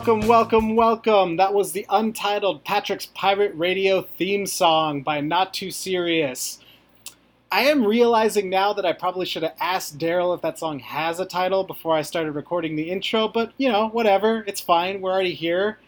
welcome, welcome, welcome. That was the untitled Patrick's Pirate Radio theme song by Not Too Serious. I am realizing now that I probably should have asked Daryl if that song has a title before I started recording the intro, but you know, whatever. It's fine. We're already here.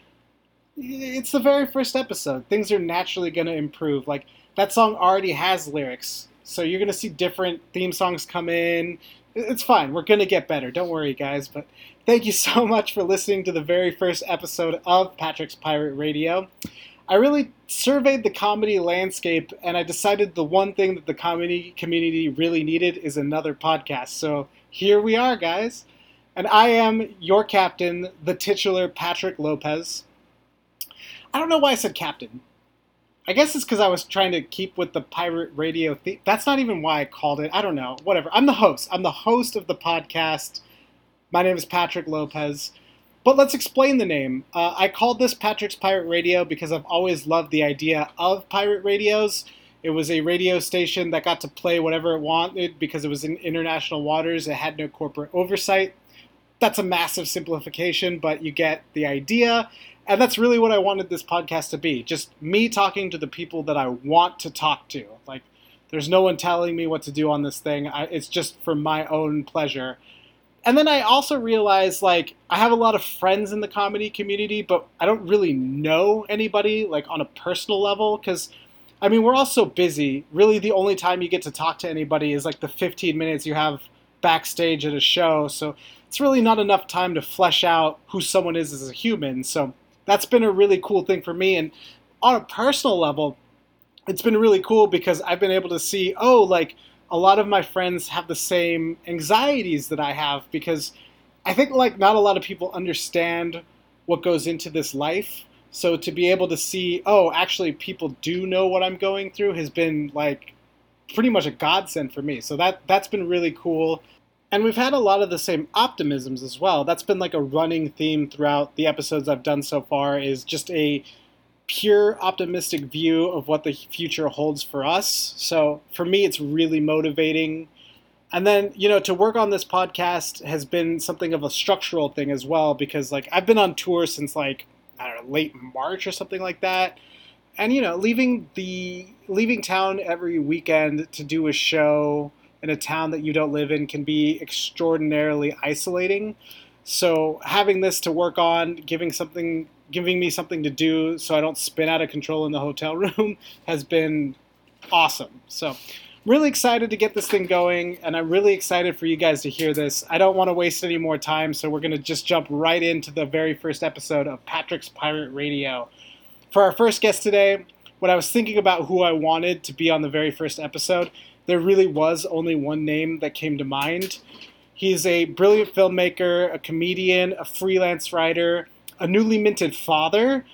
It's the very first episode. Things are naturally going to improve. Like, that song already has lyrics, so you're going to see different theme songs come in. It's fine. We're going to get better. Don't worry, guys. But Thank you so much for listening to the very first episode of Patrick's Pirate Radio. I really surveyed the comedy landscape and I decided the one thing that the comedy community really needed is another podcast. So here we are, guys. And I am your captain, the titular Patrick Lopez. I don't know why I said captain. I guess it's because I was trying to keep with the pirate radio theme. That's not even why I called it. I don't know. Whatever. I'm the host. I'm the host of the podcast. My name is Patrick Lopez. But let's explain the name. Uh, I called this Patrick's Pirate Radio because I've always loved the idea of pirate radios. It was a radio station that got to play whatever it wanted because it was in international waters. It had no corporate oversight. That's a massive simplification, but you get the idea. And that's really what I wanted this podcast to be just me talking to the people that I want to talk to. Like, there's no one telling me what to do on this thing. I, it's just for my own pleasure and then I also realized like I have a lot of friends in the comedy community, but I don't really know anybody like on a personal level because I mean we're all so busy. Really, the only time you get to talk to anybody is like the 15 minutes you have backstage at a show. So it's really not enough time to flesh out who someone is as a human. So that's been a really cool thing for me. And on a personal level, it's been really cool because I've been able to see, oh, like a lot of my friends have the same anxieties that I have because I think like not a lot of people understand what goes into this life. So to be able to see, oh, actually people do know what I'm going through has been like pretty much a godsend for me. So that that's been really cool. And we've had a lot of the same optimisms as well. That's been like a running theme throughout the episodes I've done so far is just a pure optimistic view of what the future holds for us. So for me, it's really motivating. And then, you know, to work on this podcast has been something of a structural thing as well because, like, I've been on tour since, like, I don't know, late March or something like that. And, you know, leaving the leaving town every weekend to do a show in a town that you don't live in can be extraordinarily isolating. So having this to work on, giving something giving me something to do so I don't spin out of control in the hotel room has been awesome. So, really excited to get this thing going, and I'm really excited for you guys to hear this. I don't want to waste any more time, so we're going to just jump right into the very first episode of Patrick's Pirate Radio. For our first guest today, when I was thinking about who I wanted to be on the very first episode, there really was only one name that came to mind. He's a brilliant filmmaker, a comedian, a freelance writer, a newly minted father.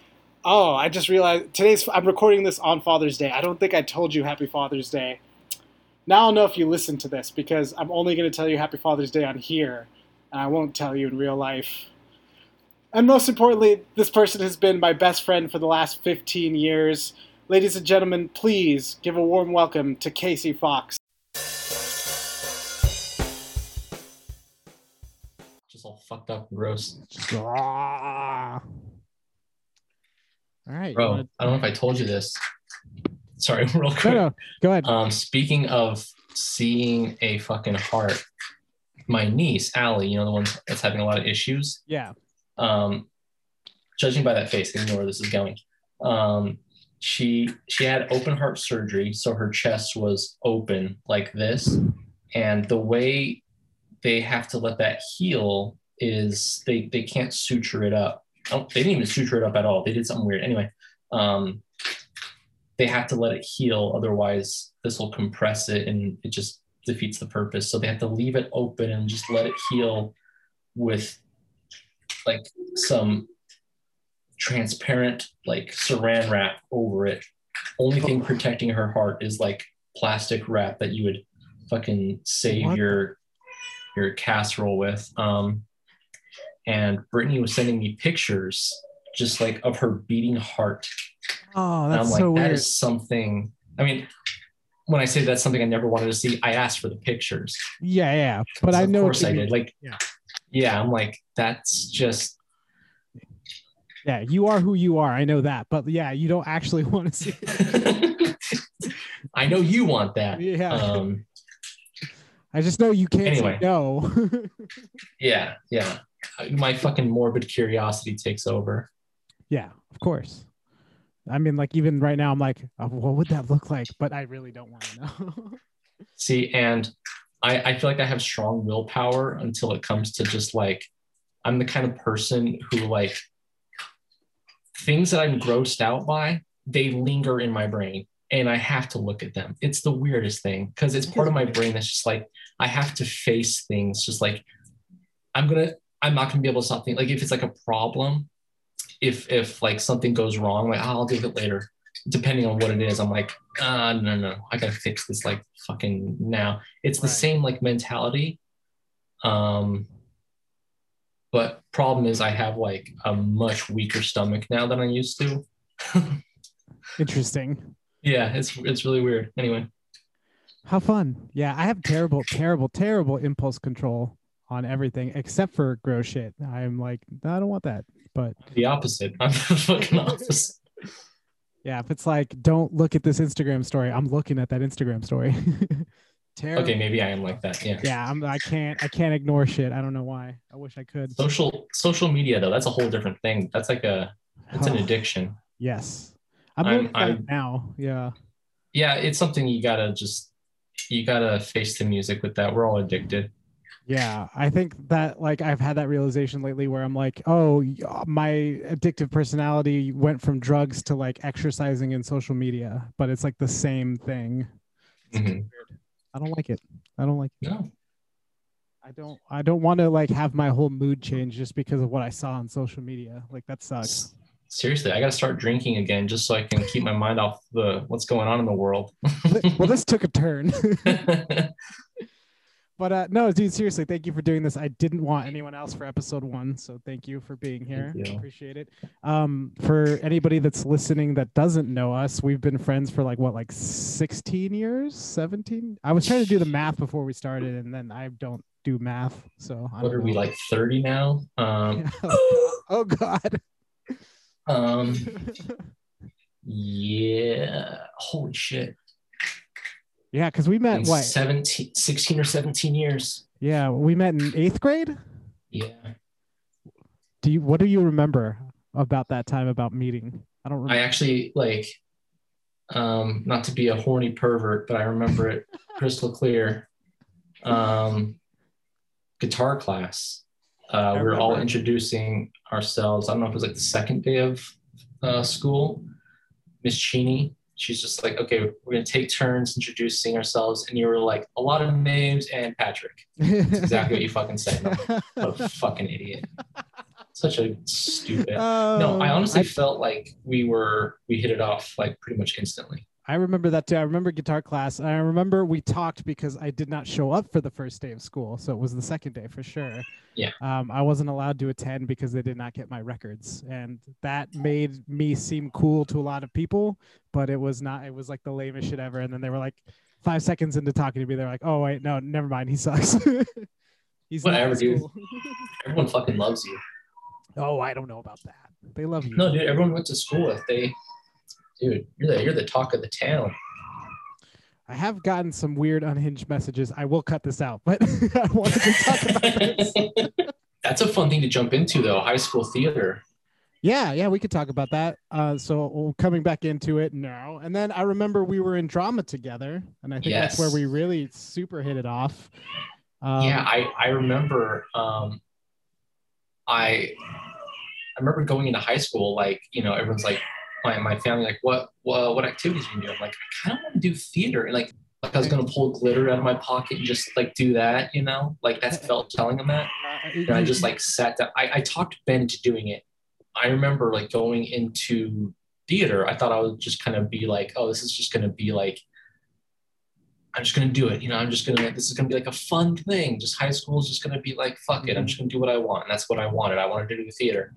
Oh, I just realized today's. I'm recording this on Father's Day. I don't think I told you Happy Father's Day. Now I'll know if you listen to this because I'm only going to tell you Happy Father's Day on here, and I won't tell you in real life. And most importantly, this person has been my best friend for the last 15 years. Ladies and gentlemen, please give a warm welcome to Casey Fox. Just all fucked up and gross. All right. Bro, wanna... I don't know if I told you this. Sorry, real quick. No, no. Go ahead. Um, speaking of seeing a fucking heart, my niece, Allie, you know, the one that's having a lot of issues. Yeah. Um, judging by that face, I know where this is going. Um, she she had open heart surgery, so her chest was open like this, and the way they have to let that heal is they they can't suture it up. Oh, they didn't even suture it up at all. They did something weird. Anyway, um, they have to let it heal, otherwise this will compress it and it just defeats the purpose. So they have to leave it open and just let it heal with like some transparent like saran wrap over it. Only thing protecting her heart is like plastic wrap that you would fucking save what? your your casserole with. Um, and Brittany was sending me pictures just like of her beating heart. Oh, that's and I'm like, so that weird. is something. I mean, when I say that's something I never wanted to see, I asked for the pictures. Yeah, yeah, but so I know. Of course, I did. Like, yeah. yeah, I'm like, that's just Yeah, you are who you are. I know that, but yeah, you don't actually want to see. It. I know you want that. Yeah. Um, I just know you can't Anyway. say no. yeah, yeah. My fucking morbid curiosity takes over. yeah, of course. I mean, like even right now, I'm like, oh, what would that look like? But I really don't want to know. See, and I, I feel like I have strong willpower until it comes to just like I'm the kind of person who like things that I'm grossed out by, they linger in my brain and I have to look at them. It's the weirdest thing because it's part of my brain that's just like I have to face things just like I'm gonna I'm not gonna be able to stop thinking like if it's like a problem, if if like something goes wrong, like "Oh, I'll deal with it later. Depending on what it is, I'm like, uh no, no, I gotta fix this like fucking now. It's the Right. same like mentality. Um but problem is I have like a much weaker stomach now than I used to. Interesting. yeah, it's it's really weird. Anyway, How fun. Yeah, I have terrible, terrible, terrible impulse control on everything except for gross shit. I'm like, no, I don't want that. But the opposite. I'm the fucking opposite. yeah, if it's like, don't look at this Instagram story, I'm looking at that Instagram story. terrible. Okay, maybe I am like that. Yeah. Yeah, I'm. I can't. I can't ignore shit. I don't know why. I wish I could. Social social media though, that's a whole different thing. That's like a it's an addiction. yes, I'm, I'm- I'm- now. Yeah. Yeah, it's something you gotta just you gotta face the music with that. We're all addicted. Yeah, I think that like I've had that realization lately where I'm like, oh, my addictive personality went from drugs to like exercising and social media, but it's like the same thing. Mhm. weird. I don't like it. I don't like. No. I don't. I don't want to like have my whole mood change just because of what I saw on social media. Like that sucks. Seriously, I gotta start drinking again just so I can keep my mind off the what's going on in the world. well, this took a turn. But uh, no, dude, seriously, thank you for doing this. I didn't want anyone else for episode one, so thank you for being here. Appreciate it. Um, for anybody that's listening that doesn't know us, we've been friends for like what, like 16 years, 17? I was trying to do the math before we started, and then I don't do math, so I what are we like 30 now? Um oh God. um yeah. Holy shit. Yeah, because we met In what? 17 16 or 17 years. Yeah, we met in eighth grade. Yeah. Do you? What do you remember about that time about meeting? I don't I actually like um not to be a horny pervert, but I remember it crystal clear. Um guitar class. Uh, we were all introducing ourselves. I don't know if it was like the second day of uh, school. Miss Cheney, she's just like, okay, we're gonna take turns introducing ourselves, and you were like, a lot of names and Patrick. That's exactly what you fucking said. What a fucking idiot. Such a stupid. No, I Oh, honestly felt like we were we hit it off like pretty much instantly. I remember that too. I remember guitar class. and I remember we talked because I did not show up for the first day of school, so it was the second day for sure. Yeah. Um, I wasn't allowed to attend because they did not get my records, and that made me seem cool to a lot of people. But it was not. It was like the lamest shit ever. And then they were like, five seconds into talking to me, they're like, "Oh wait, no, never mind. He sucks." He's Whatever, dude. Everyone fucking loves you. oh, I don't know about that. They love you. No, dude, everyone went to school with they dude, you're the you're the talk of the town. I have gotten some weird unhinged messages. I will cut this out, but I wanted to talk about this. That's a fun thing to jump into though, high school theater. Yeah, yeah, we could talk about that. Uh, so coming back into it now, and then I remember we were in drama together, and I think that's where we really super hit it off. Um, yeah, I I remember um I I remember going into high school like, you know, everyone's like my, my family like what what what activities are you doing? I'm like I kind of want to do theater and like like I was gonna pull glitter out of my pocket and just like do that, you know, like that's felt telling them that. and I just mm-hmm. like sat down. I, I talked Ben into doing it. I remember like going into theater. I thought I would just kind of be like, oh, this is just gonna be like, I'm just gonna do it. You know, I'm just gonna. This is gonna be like a fun thing. Just high school is just gonna be like, fuck it. I'm mm-hmm. just gonna do what I want. And that's what I wanted. I wanted to do theater.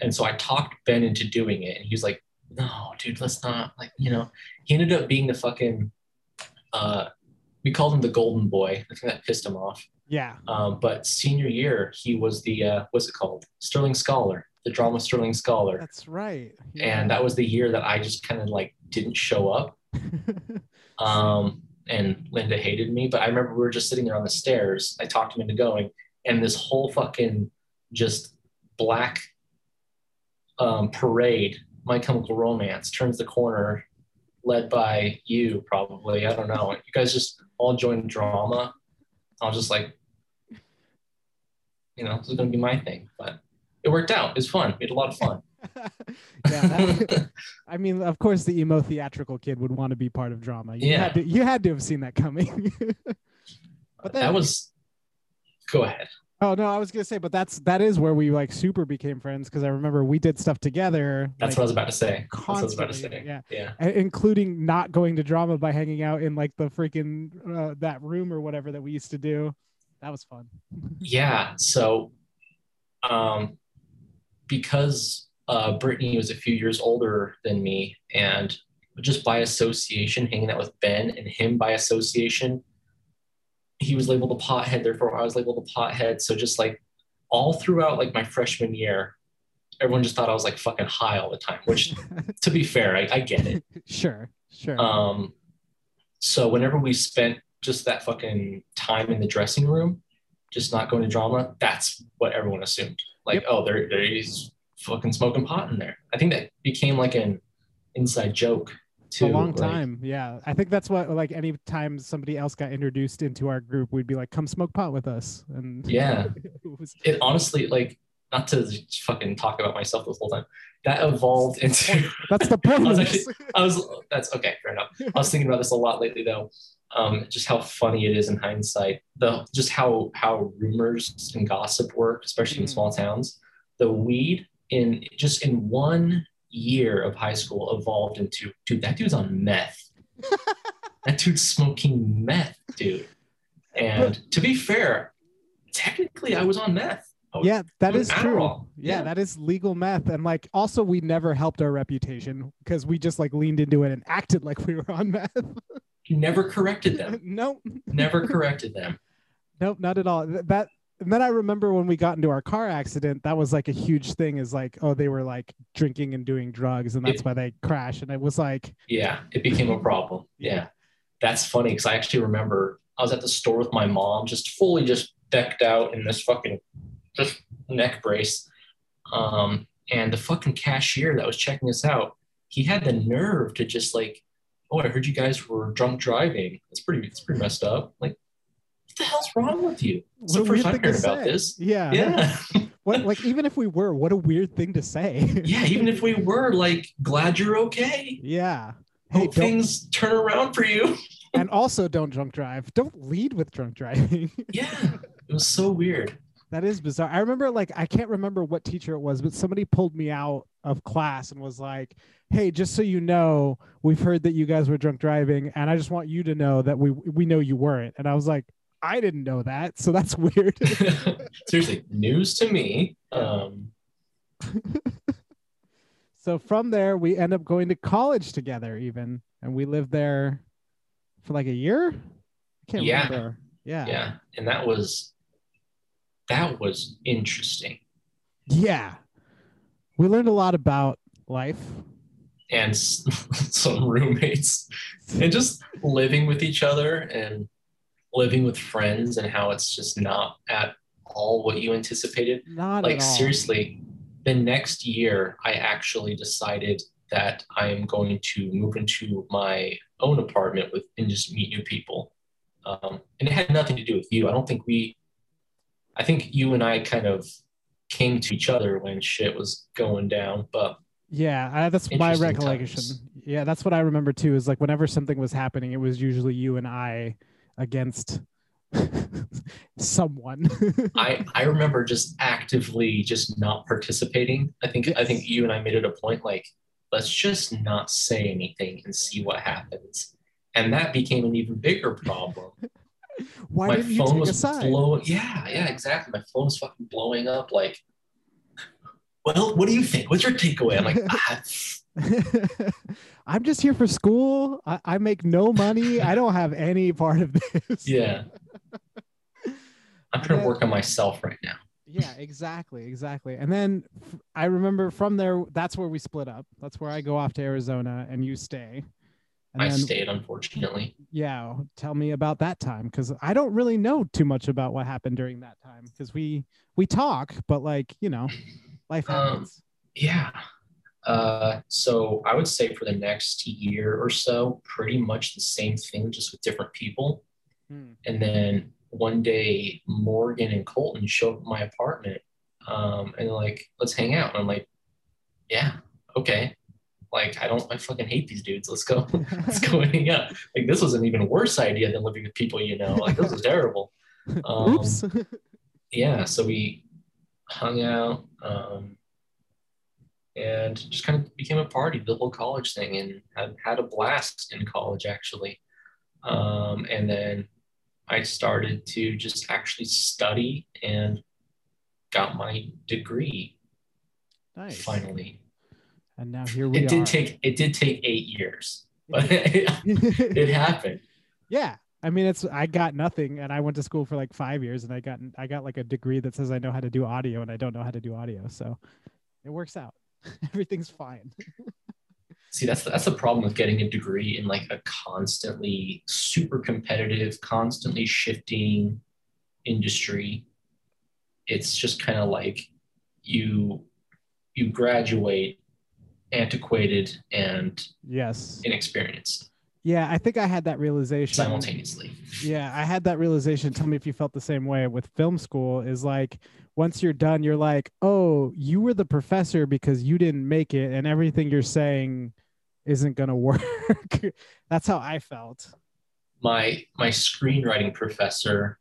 And so I talked Ben into doing it, and he was like, no, dude, let's not. Like, you know, he ended up being the fucking. Uh, we called him the golden boy. I think that pissed him off. yeah, Um, but senior year, he was the uh, what's it called? Sterling Scholar. the drama Sterling Scholar, That's right. and that was the year that I just kind of like didn't show up. Um, and Linda hated me, but I remember we were just sitting there on the stairs. I talked him into going, and this whole fucking just black um, parade, My Chemical Romance, turns the corner, led by you probably. I don't know. You guys just all joined drama. I was just like, you know, this is gonna be my thing, but it worked out. It was fun. We had a lot of fun. yeah, that- I mean, of course, the emo theatrical kid would want to be part of drama. You Yeah. had to, you had to have seen that coming. But then- that was. Go ahead. Oh no, I was gonna say, but that's that is where we like super became friends because I remember we did stuff together. That's like, what I was about to say. That's what I was about to say. yeah. Yeah. i- including not going to drama by hanging out in like the freaking uh, that room or whatever that we used to do. That was fun. Yeah. So, um, because uh, Brittany was a few years older than me, and just by association, hanging out with Ben and him by association, he was labeled a pothead. Therefore, I was labeled a pothead. So, just like all throughout like my freshman year, everyone just thought I was like fucking high all the time. Which, to be fair, I, I get it. sure, sure. Um, so whenever we spent just that fucking time in the dressing room, just not going to drama, that's what everyone assumed. Like, Yep. oh, there, there he's fucking smoking pot in there. I think that became like an inside joke a long like- time. Yeah. I think that's what like any time somebody else got introduced into our group, we'd be like, come smoke pot with us. And Yeah. it was It honestly, like, not to fucking talk about myself this whole time. That evolved into. that's the point. I was actually- I was. That's okay. Fair enough. I was thinking about this a lot lately, though. Um, just how funny it is in hindsight. The just how how rumors and gossip work, especially in Mhm. small towns. The weed in just in one year of high school evolved into dude. That dude's on meth. that dude's smoking meth, dude. And to be fair, technically, I was on meth. Was yeah, that is doing true. Yeah, Yeah. that is legal meth. And like also we never helped our reputation because we just like leaned into it and acted like we were on meth. Never corrected them. nope. Never corrected them. Nope, not at all. That and then I remember when we got into our car accident, that was like a huge thing. Is like, oh, they were like drinking and doing drugs, and that's It- why they crashed. And it was like, Yeah, it became a problem. Yeah. That's funny because I actually remember I was at the store with my mom, just fully just decked out in this fucking just neck brace. Um, and the fucking cashier that was checking us out, he had the nerve to just like, oh, I heard you guys were drunk driving. That's pretty it's pretty messed up. Like, the hell's wrong with you? It's what the first weird I'm thing to hearing about this. Yeah. Yeah. What like even if we were, what a weird thing to say. yeah, even if we were like glad you're okay. yeah. Hey, Hope things turn around for you. and also don't drunk drive. Don't lead with drunk driving. Yeah. It was so weird. That is bizarre. I remember like I can't remember what teacher it was, but somebody pulled me out of class and was like, "Hey, just so you know, we've heard that you guys were drunk driving, and I just want you to know that we we know you weren't." And I was like, "I didn't know that, so that's weird." Seriously, news to me. Um, so from there, we end up going to college together, even, and we lived there for like a year. I can't Yeah. remember. Yeah. yeah, and that was that was interesting. Yeah. We learned a lot about life. And some roommates and just living with each other and living with friends and how it's just not at all what you anticipated. Not like at all. seriously, the next year I actually decided that I am going to move into my own apartment with and just meet new people. Um, and it had nothing to do with you. I don't think we, I think you and I kind of came to each other when shit was going down. But Yeah, I, that's my recollection. times. Yeah, that's what I remember too. Is like whenever something was happening, it was usually you and I against someone. I, I remember just actively just not participating. I think I think you and I made it a point like let's just not say anything and see what happens. And that became an even bigger problem. Why my didn't you phone take a was side? blowing. Yeah, yeah, exactly. My phone was fucking blowing up. Like, well, what do you think? What's your takeaway? I'm like, ah, I'm just here for school. I, I make no money. I don't have any part of this. yeah. I'm trying to work on myself right now. yeah, exactly, exactly. And then f- I remember from there, that's where we split up. That's where I go off to Arizona and you stay. And I then, stayed, unfortunately. yeah, tell me about that time because I don't really know too much about what happened during that time because we we talk, but like you know, life Um, happens. Yeah. Uh, so I would say for the next year or so, pretty much the same thing, just with different people. Hmm. And then one day, Morgan and Colton show up at my apartment, um, and they're like, "Let's hang out." And I'm like, "Yeah, okay." Like I don't, I fucking hate these dudes. Let's go, let's go hang out. Like this was an even worse idea than living with people you know. Like this was terrible. Um, Oops. yeah, so we hung out um, and just kind of became a party, the whole college thing, and had, had a blast in college actually. Um, and then I started to just actually study and got my degree nice. finally. And now here we It are. did take it did take eight years, but it, it happened. yeah. I mean, it's I got nothing, and I went to school for like five years, and I got I got like a degree that says I know how to do audio, and I don't know how to do audio, so it works out. Everything's fine. See, that's that's the problem with getting a degree in like a constantly super competitive, constantly shifting industry. It's just kind of like you you graduate antiquated and Yes. inexperienced Yeah, I think I had that realization. simultaneously. Yeah, I had that realization. Tell me if you felt the same way with film school. Is like once you're done, you're like, oh, you were the professor because you didn't make it, and everything you're saying isn't gonna work. That's how I felt. My my screenwriting professor,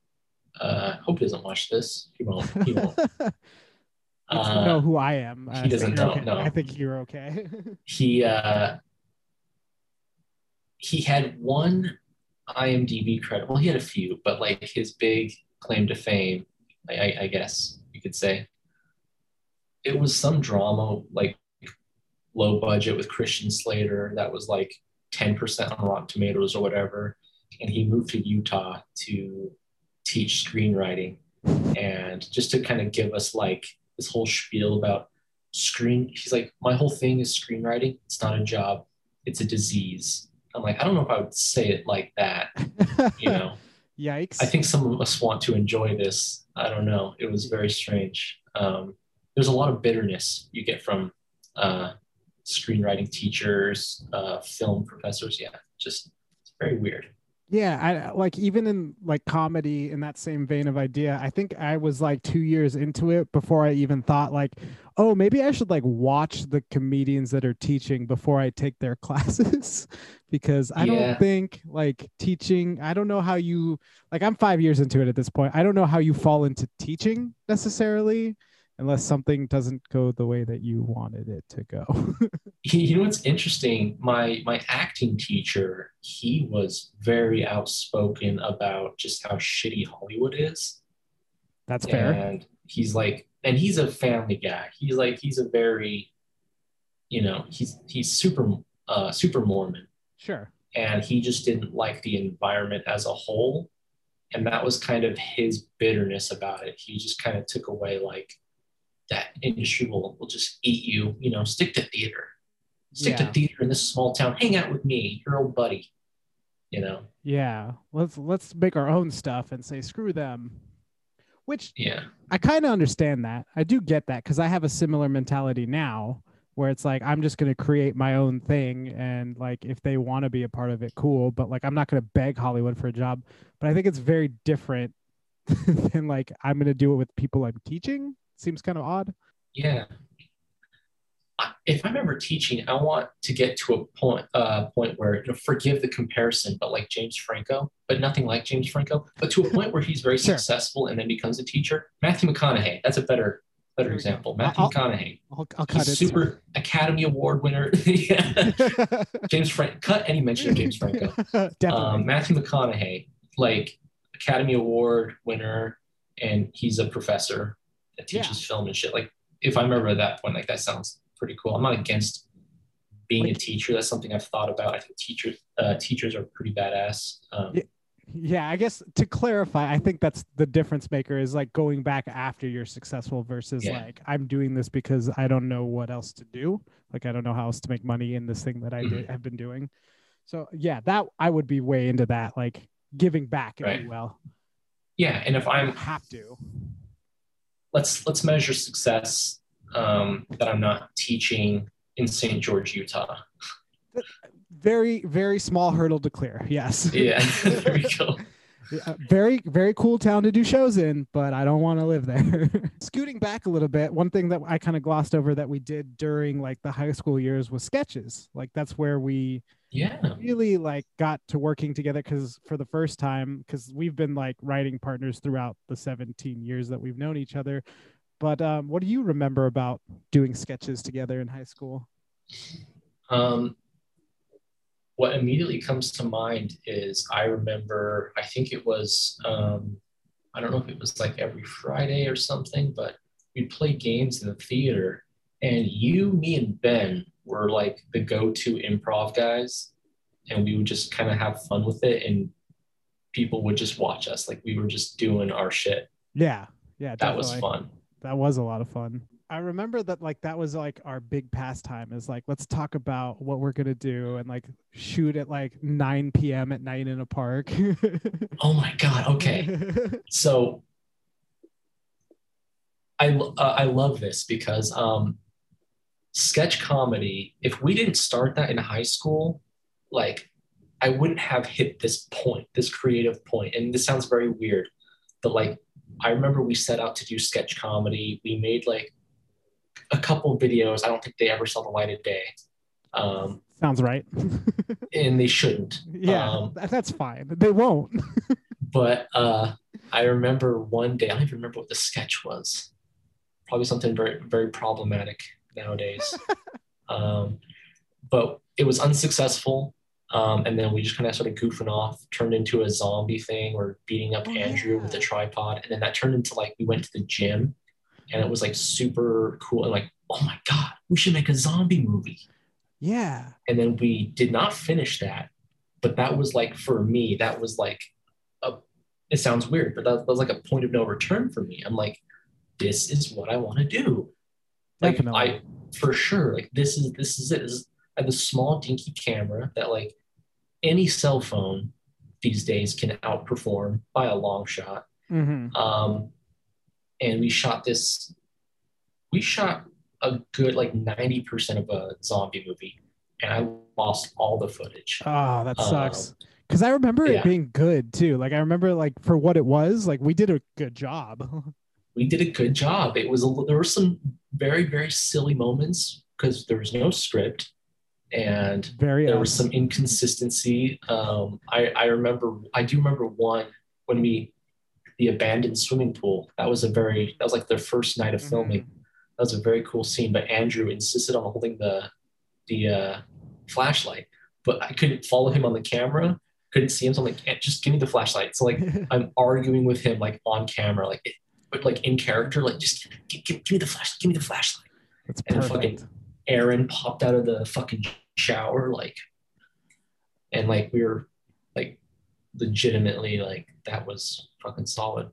uh, hope he doesn't watch this. He won't. He won't. Uh, know who I am. I he think doesn't know, okay. no. I think you're okay. he uh, he had one IMDb credit. Well, he had a few, but like his big claim to fame, I, I, I guess could say, it was some drama like low budget with Christian Slater that was like ten percent on Rotten Tomatoes or whatever, and he moved to Utah to teach screenwriting and just to kind of give us like this whole spiel about screen he's like my whole thing is screenwriting. It's not a job. It's a disease. I'm like i don't know if i would say it like that you know Yikes. i think some of us want to enjoy this. I don't know. It was very strange. Um, there's a lot of bitterness you get from uh, screenwriting teachers uh, film professors. Yeah just it's very weird Yeah, I like even in like comedy in that same vein of idea. I think I was like 2 years into it before I even thought like, "Oh, maybe I should like watch the comedians that are teaching before I take their classes." because I Yeah. don't think like teaching, I don't know how you like I'm 5 years into it at this point. I don't know how you fall into teaching necessarily unless something doesn't go the way that you wanted it to go. you know what's interesting my my acting teacher he was very outspoken about just how shitty hollywood is That's fair. and he's like and he's a family guy he's like he's a very you know he's he's super uh super mormon Sure. and he just didn't like the environment as a whole and that was kind of his bitterness about it he just kind of took away like that industry will, will just eat you you know stick to theater stick Yeah. to theater in this small town hang out with me your old buddy you know Yeah, let's let's make our own stuff and say screw them. Which yeah I kind of understand that. I do get that because I have a similar mentality now where it's like I'm just going to create my own thing and like if they want to be a part of it cool, but like I'm not going to beg Hollywood for a job. But I think it's very different than like I'm going to do it with people I'm teaching. Seems kind of odd. yeah if i'm ever teaching i want to get to a point uh point where you know forgive the comparison but like james franco but nothing like james franco but to a point where he's very Sure. successful and then becomes a teacher matthew mcconaughey that's a better better There we go. example matthew I'll- mcconaughey I'll, I'll cut he's it. super academy award winner james franco cut any mention of james franco Definitely. um, Matthew McConaughey, like Academy Award winner, and he's a professor that Yeah. teaches film and shit. Like, if I remember at that point, like that sounds pretty cool. I'm not against being a teacher. That's something I've thought about. I think teachers, uh, teachers are pretty badass. Um, Yeah. Yeah, I guess to clarify, I think that's the difference maker is like going back after you're successful versus Yeah. like I'm doing this because I don't know what else to do. Like I don't know how else to make money in this thing that I Mm-hmm. did, have been doing. So yeah, that I would be way into that, like giving back, if Right. you will. Yeah, and if I I'm have to. Let's let's measure success um, that I'm not teaching in St. George, Utah. Very, very small hurdle to clear. Yes. Yeah, there we go. Very very cool town to do shows in but i don't want to live there. Scooting back a little bit one thing that i kind of glossed over that we did during like the high school years was sketches. Like that's where we Yeah, really like got to working together because for the first time because we've been like writing partners throughout the 17 years that we've known each other. But um, what do you remember about doing sketches together in high school? Um, what immediately comes to mind is I remember, I think it was, um, I don't know if it was like every Friday or something, but we'd play games in the theater. And you, me, and Ben were like the go to improv guys. And we would just kind of have fun with it. And people would just watch us. Like we were just doing our shit. yeah yeah That was fun. that was a lot of fun i remember that like that was like our big pastime is like let's talk about what we're gonna do and like shoot at like 9 p.m at night in a park Oh my God. Okay. so I uh, I love this because um, sketch comedy. If we didn't start that in high school, like I wouldn't have hit this point, this creative point. And this sounds very weird, but like I remember we set out to do sketch comedy. We made like a couple videos. I don't think they ever saw the light of day, um, sounds right and they shouldn't. yeah Um, that's fine they won't but uh, I remember one day, I don't even remember what the sketch was. Probably something very, very problematic nowadays. um, but it was unsuccessful. Um, and then we just kind of started goofing off, turned into a zombie thing or beating up Oh, Andrew with a tripod. And then that turned into like, we went to the gym and it was like super cool. And like, oh my God, we should make a zombie movie. Yeah. And then we did not finish that but that was like for me that was like a it sounds weird but that, was like a point of no return for me. I'm like this is what i want to do like Definitely. i for sure like this is this is it. This is, i have a small dinky camera that like any cell phone these days can outperform by a long shot. Hmm um and we shot this we shot a good like 90% of a zombie movie and i lost all the footage. Oh that sucks. Um, because i remember it being good too. Like i remember like for what it was like we did a good job. We did a good job. It was a, there were some very very silly moments because there was no script and very there was some inconsistency. Um i i remember i do remember one when we the abandoned swimming pool that was a very that was like their first night of filming Mhm. that was a very cool scene but andrew insisted on holding the the uh, flashlight but i couldn't follow him on the camera couldn't see him so i'm like "Eh, just give me the flashlight so like i'm arguing with him like on camera like but like in character like just give, give, give me the flash give me the flashlight That's and perfect. fucking- aaron popped out of the fucking shower like and like we were legitimately like that was fucking solid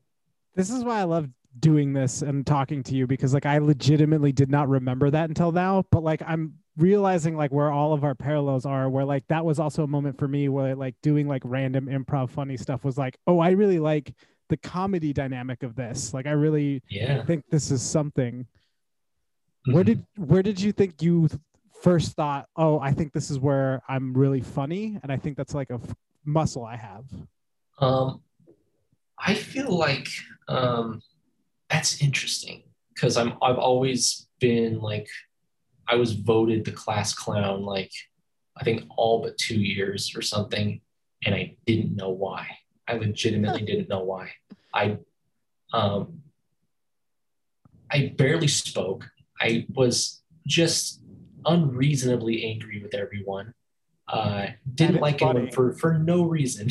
this is why I love doing this and talking to you because like I legitimately did not remember that until now, but like I'm realizing like where all of our parallels are where like that was also a moment for me where like doing like random improv funny stuff was like, "Oh, I really like the comedy dynamic of this. Like I really yeah think this is something." Where Mhm. did where did you think you first thought, "Oh, I think this is where I'm really funny and I think that's like a f- muscle I have." Um, I feel like um, that's interesting because I'm I've always been like I was voted the class clown like I think all but two years or something, and I didn't know why. I legitimately didn't know why. I um, I barely spoke. I was just unreasonably angry with everyone. Uh, didn't like funny. anyone for for no reason.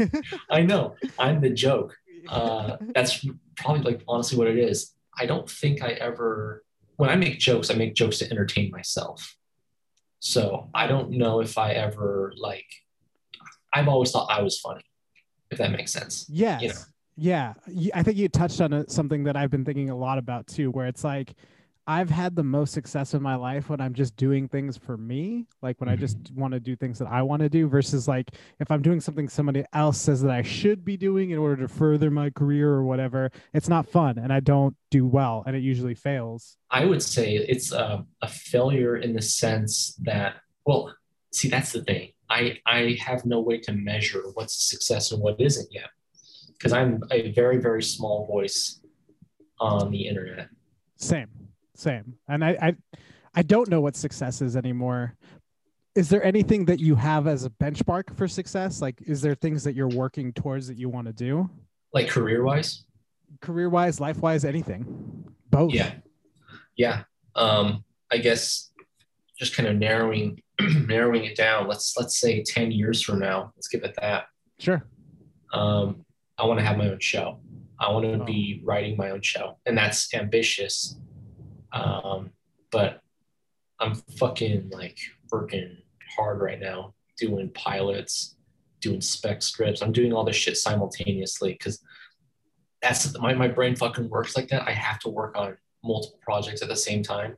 I know I'm the joke. Uh, that's probably like honestly what it is. I don't think I ever, when I make jokes, I make jokes to entertain myself. So I don't know if I ever like, I've always thought I was funny, if that makes sense. Yes. You know. Yeah. I think you touched on something that I've been thinking a lot about too, where it's like I've had the most success in my life when I'm just doing things for me, like when I just mm-hmm. want to do things that I want to do versus like if I'm doing something somebody else says that I should be doing in order to further my career or whatever, it's not fun and I don't do well and it usually fails. I would say it's a, a failure in the sense that, well, see, that's the thing. I, I have no way to measure what's a success and what isn't yet because I'm a very, very small voice on the internet. Same. Same. And I, I I don't know what success is anymore. Is there anything that you have as a benchmark for success? Like is there things that you're working towards that you want to do? Like career wise? Career wise, life wise, anything. Both. Yeah. Yeah. Um, I guess just kind of narrowing narrowing it down. Let's let's say 10 years from now. Let's give it that. Sure. Um, I want to have my own show. I want to Oh. be writing my own show. And that's ambitious. Um, but I'm fucking like working hard right now, doing pilots, doing spec scripts. I'm doing all this shit simultaneously because that's my, my brain fucking works like that. I have to work on multiple projects at the same time.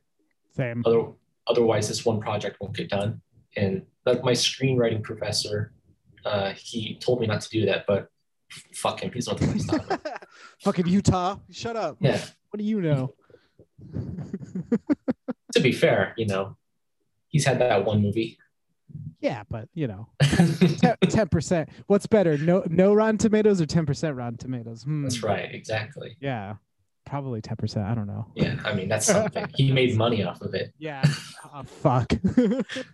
Same. Other, otherwise, this one project won't get done. And like my screenwriting professor, uh, he told me not to do that, but fuck him. He's not the best. Fucking Utah. Shut up. Yeah. What do you know? To be fair, you know, he's had that one movie. yeah, but you know, ten percent. What's better? No no Rotten Tomatoes or ten percent Rotten Tomatoes? Hmm. That's right. Exactly. Yeah. Probably ten percent. I don't know. Yeah. I mean, that's something. He made money off of it. Yeah. oh, fuck.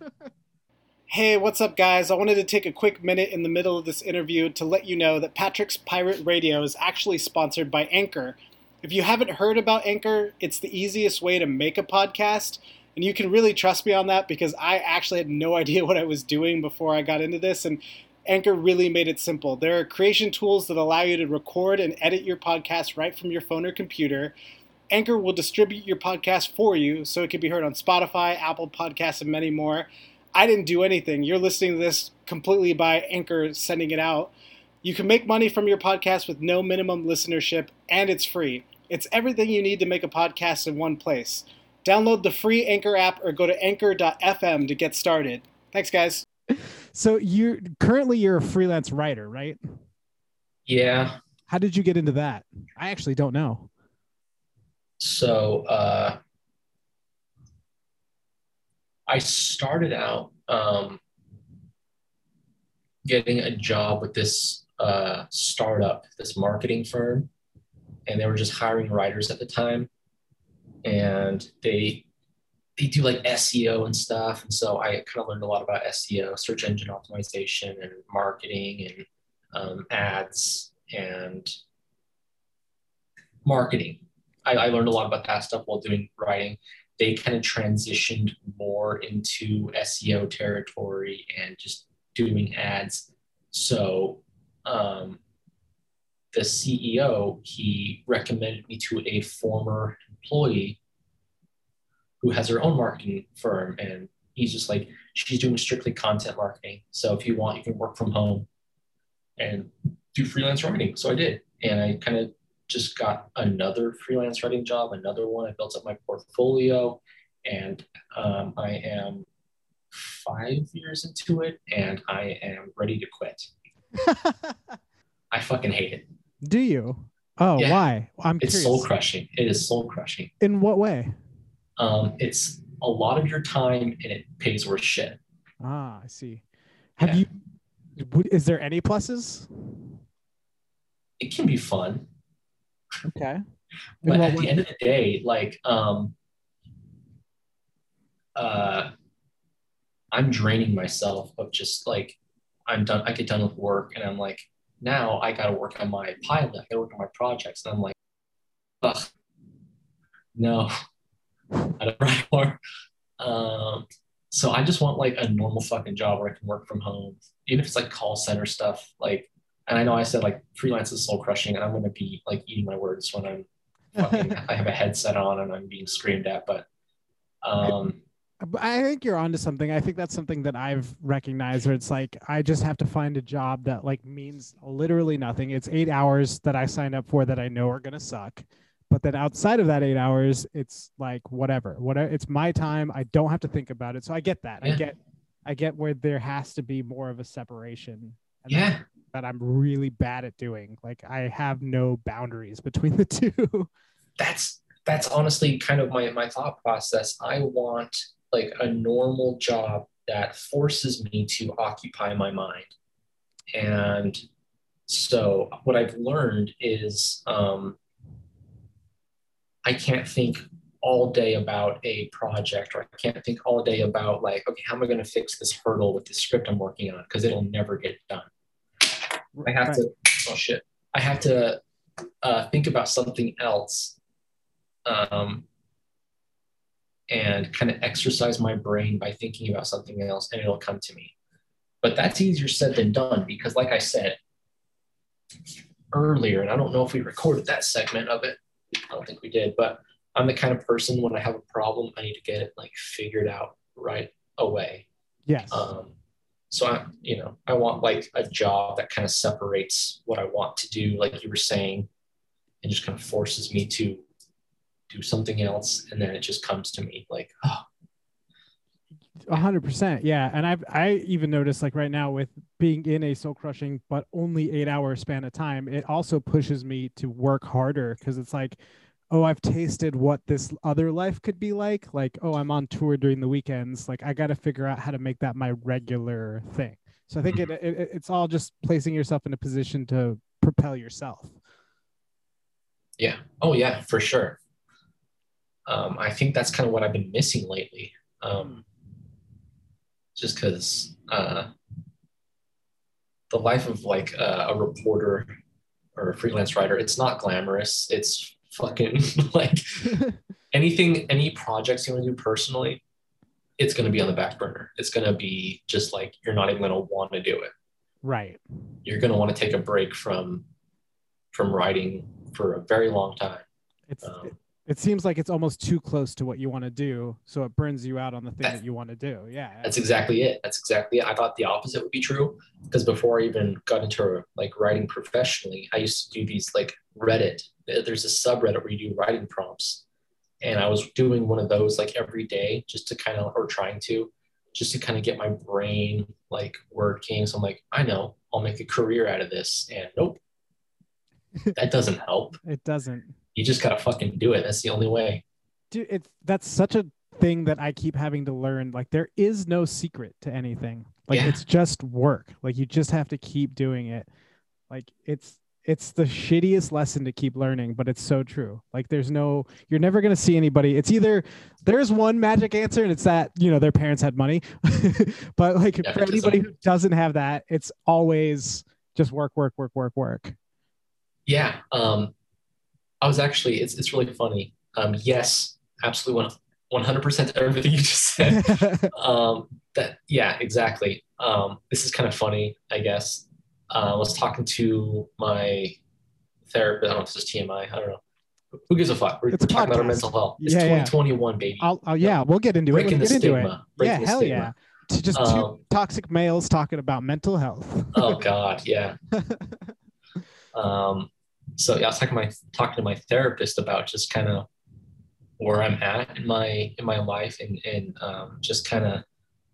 Hey, what's up, guys? I wanted to take a quick minute in the middle of this interview to let you know that Patrick's Pirate Radio is actually sponsored by Anchor. If you haven't heard about Anchor, it's the easiest way to make a podcast, and you can really trust me on that because I actually had no idea what I was doing before I got into this, and Anchor really made it simple. There are creation tools that allow you to record and edit your podcast right from your phone or computer. Anchor will distribute your podcast for you so it can be heard on Spotify, Apple Podcasts, and many more. I didn't do anything. You're listening to this completely by Anchor sending it out. You can make money from your podcast with no minimum listenership, and it's free. It's everything you need to make a podcast in one place. Download the free Anchor app or go to anchor.fm to get started. Thanks, guys. so you currently you're a freelance writer, right? Yeah. How did you get into that? I actually don't know. So uh, I started out um, getting a job with this uh, startup, this marketing firm, and they were just hiring writers at the time, and they they do like SEO and stuff, and so I kind of learned a lot about SEO, search engine optimization, and marketing, and um, ads, and marketing. I, I learned a lot about that stuff while doing writing. They kind of transitioned more into SEO territory and just doing ads. So um, the CEO he recommended me to a former employee who has her own marketing firm, and he's just like she's doing strictly content marketing. So if you want, you can work from home and do freelance writing. So I did, and I kind of just got another freelance writing job, another one. I built up my portfolio, and um, I am five years into it, and I am ready to quit. I fucking hate it. Do you? Oh, Yeah. why? I'm It's curious. soul crushing. It is soul crushing. In what way? Um, it's a lot of your time, and it pays worse shit. Ah, I see. Have Yeah. you? Is there any pluses? It can be fun, Okay. But at way? the end of the day, like, um, uh, I'm draining myself of just like I'm done. I get done with work, and I'm like, now I got to work on my pilot. I got to work on my projects, and I'm like, ugh, no, I don't write more. Um, so I just want like a normal fucking job where I can work from home, even if it's like call center stuff. Like, and I know I said like freelance is soul crushing, and I'm gonna be like eating my words when I'm fucking I have a headset on and I'm being screamed at, but um, But I think you're onto something. I think that's something that I've recognized where it's like I just have to find a job that like means literally nothing. It's eight hours that I signed up for that I know are gonna suck. But then outside of that eight hours, it's like whatever. Whatever it's my time. I don't have to think about it. So I get that. I get I get where there has to be more of a separation. Yeah. that's- That I'm really bad at doing. Like I have no boundaries between the two. that's that's honestly kind of my my thought process. I want like a normal job that forces me to occupy my mind. And so what I've learned is um, I can't think all day about a project or I can't think all day about like, okay, how am I going to fix this hurdle with the script I'm working on? Because it'll never get done. I have Right. to, oh shit, I have to uh, think about something else um, and kind of exercise my brain by thinking about something else and it'll come to me. But that's easier said than done because, like I said earlier, and I don't know if we recorded that segment of it, I don't think we did, but I'm the kind of person when I have a problem, I need to get it like figured out right away. Yes. Um, so I, you know, I want like a job that kind of separates what I want to do, like you were saying, and just kind of forces me to do something else, and then it just comes to me like, oh, A hundred percent, yeah. And I've I even noticed like right now with being in a soul crushing but only eight hour span of time, it also pushes me to work harder because it's like, oh, I've tasted what this other life could be like. Like, oh, I'm on tour during the weekends. Like, I got to figure out how to make that my regular thing. So I think mm-hmm. it, it it's all just placing yourself in a position to propel yourself. yeah, oh yeah, for sure. Um, I think that's kind of what I've been missing lately. Um, just because uh, the life of like uh, a reporter or a freelance writer, it's not glamorous. It's fucking like anything, any projects you want to do personally, it's going to be on the back burner. It's going to be just like you're not even going to want to do it. right. You're going to want to take a break from from writing for a very long time. It's Um, it, seems like it's almost too close to what you want to do, so it burns you out on the thing That's- that you want to do. Yeah. That's exactly it. That's exactly it. I thought the opposite would be true because before I even got into like writing professionally, I used to do these like Reddit. There's a subreddit where you do writing prompts, and I was doing one of those like every day just to kind of or trying to just to kind of get my brain like working. So I'm like, I know I'll make a career out of this, and nope, that doesn't help. It doesn't. You just gotta fucking do it. That's the only way. Dude, it's that's such a thing that I keep having to learn. Like there is no secret to anything. Like Yeah. it's just work. Like you just have to keep doing it. Like it's it's the shittiest lesson to keep learning, but it's so true. Like there's no you're never going to see anybody. It's either there's one magic answer and it's that, you know, their parents had money. but like for anybody who doesn't have that, it's always just work work work work work. Yeah. Um, I was actually, it's, it's really funny. Um, yes, absolutely one, 100% everything you just said. um, that, yeah, exactly. Um, this is kind of funny, I guess. Uh, I was talking to my therapist. I don't know if this is TMI. I don't know. Who gives a fuck? We're, It's a we're talking about our mental health. It's Yeah, yeah. 2021, baby. I'll, I'll yeah, we'll get into Breaking it. the get into it. stigma. Breaking yeah, the hell stigma. yeah. To just two Um, toxic males talking about mental health. oh God, yeah. um, so yeah, I was talking to my talking to my therapist about just kind of where I'm at in my in my life and and um, just kind of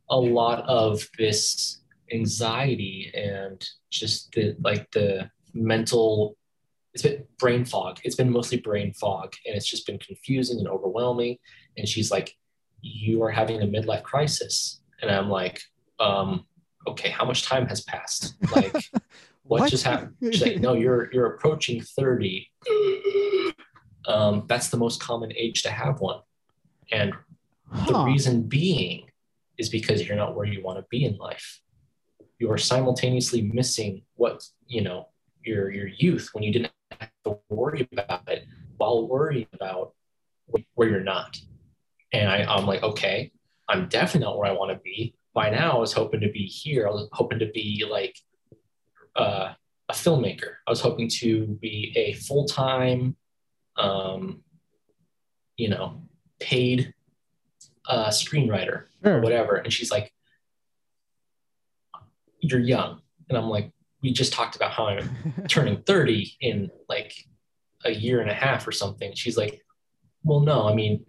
a lot of this anxiety and just the like the mental it's been brain fog. It's been mostly brain fog and it's just been confusing and overwhelming. And she's like you are having a midlife crisis. And i'm like um okay how much time has passed? Like what, just happened she's like no you're you're approaching 30 um that's the most common age to have one and the reason being is because you're not where you want to be in life. You are simultaneously missing what, you know, your your youth when you didn't have to worry about it while worrying about where you're not. And I, I'm like, okay, I'm definitely not where I want to be. By now, I was hoping to be here. I was hoping to be like uh, a filmmaker. I was hoping to be a full time, um, you know, paid a screenwriter or whatever. And she's like, You're young. And I'm like, We just talked about how I'm turning 30 in like a year and a half or something. She's like, Well, no, I mean,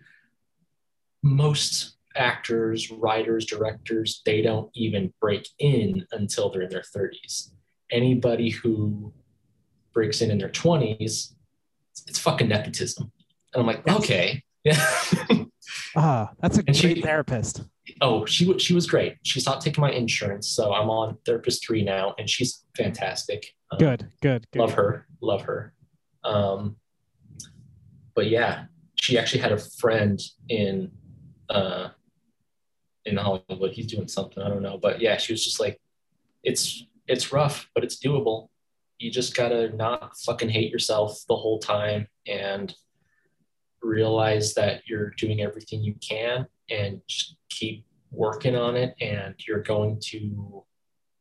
most actors, writers, directors, they don't even break in until they're in their 30s. Anybody who breaks in in their 20s, it's, it's fucking nepotism. And I'm like, okay. Yeah. Ah, that's a And she- great therapist. oh, she wa- she was great. She stopped taking my insurance, so I'm on therapist three now, and she's fantastic. Um, Good, good, good. love her, love her. Um, but yeah, she actually had a friend in uh, in Hollywood. He's doing something I don't know, but yeah, she was just like, it's it's rough, but it's doable. You just gotta not fucking hate yourself the whole time and realize that you're doing everything you can and just keep working on it and you're going to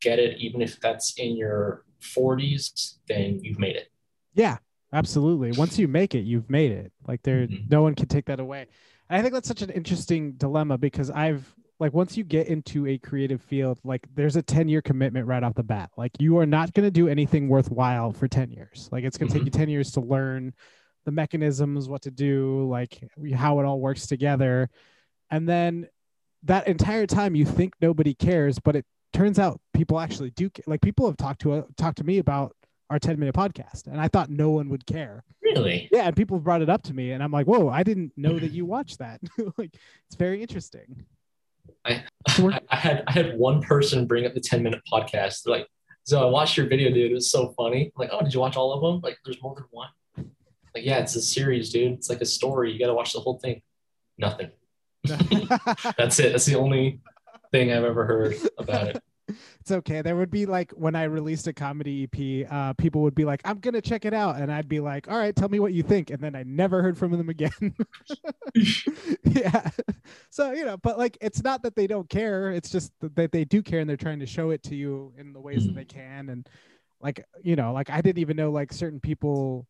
get it even if that's in your 40s then you've made it Yeah, absolutely. Once you make it, you've made it. Like there, Mhm. no one can take that away. And I think that's such an interesting dilemma because I've like once you get into a creative field, like there's a 10 year commitment right off the bat. Like you are not going to do anything worthwhile for 10 years. Like it's going to take you mm-hmm. 10 years to learn the mechanisms, what to do, like how it all works together. And then that entire time you think nobody cares, but it turns out people actually do ca- like people have talked to uh, talked to me about our 10 minute podcast and I thought no one would care. really Yeah, and people have brought it up to me and I'm like, "Whoa, I didn't know that you watched that." like it's very interesting. I, So we're- I, I had I had one person bring up the 10 minute podcast. They're like, so I watched your video, dude. It was so funny. I'm like, oh, did you watch all of them? Like, there's more than one. Like, yeah, it's a series, dude. It's like a story. You got to watch the whole thing. Nothing. That's it. That's the only thing I've ever heard about it. it's okay. There would be like when I released a comedy EP, uh, people would be like, "I'm gonna check it out," and I'd be like, "All right, tell me what you think," and then I never heard from them again. yeah. So you know, but like, it's not that they don't care. It's just that that they do care, and they're trying to show it to you in the ways that Mhm. they can. And like, you know, like I didn't even know like certain people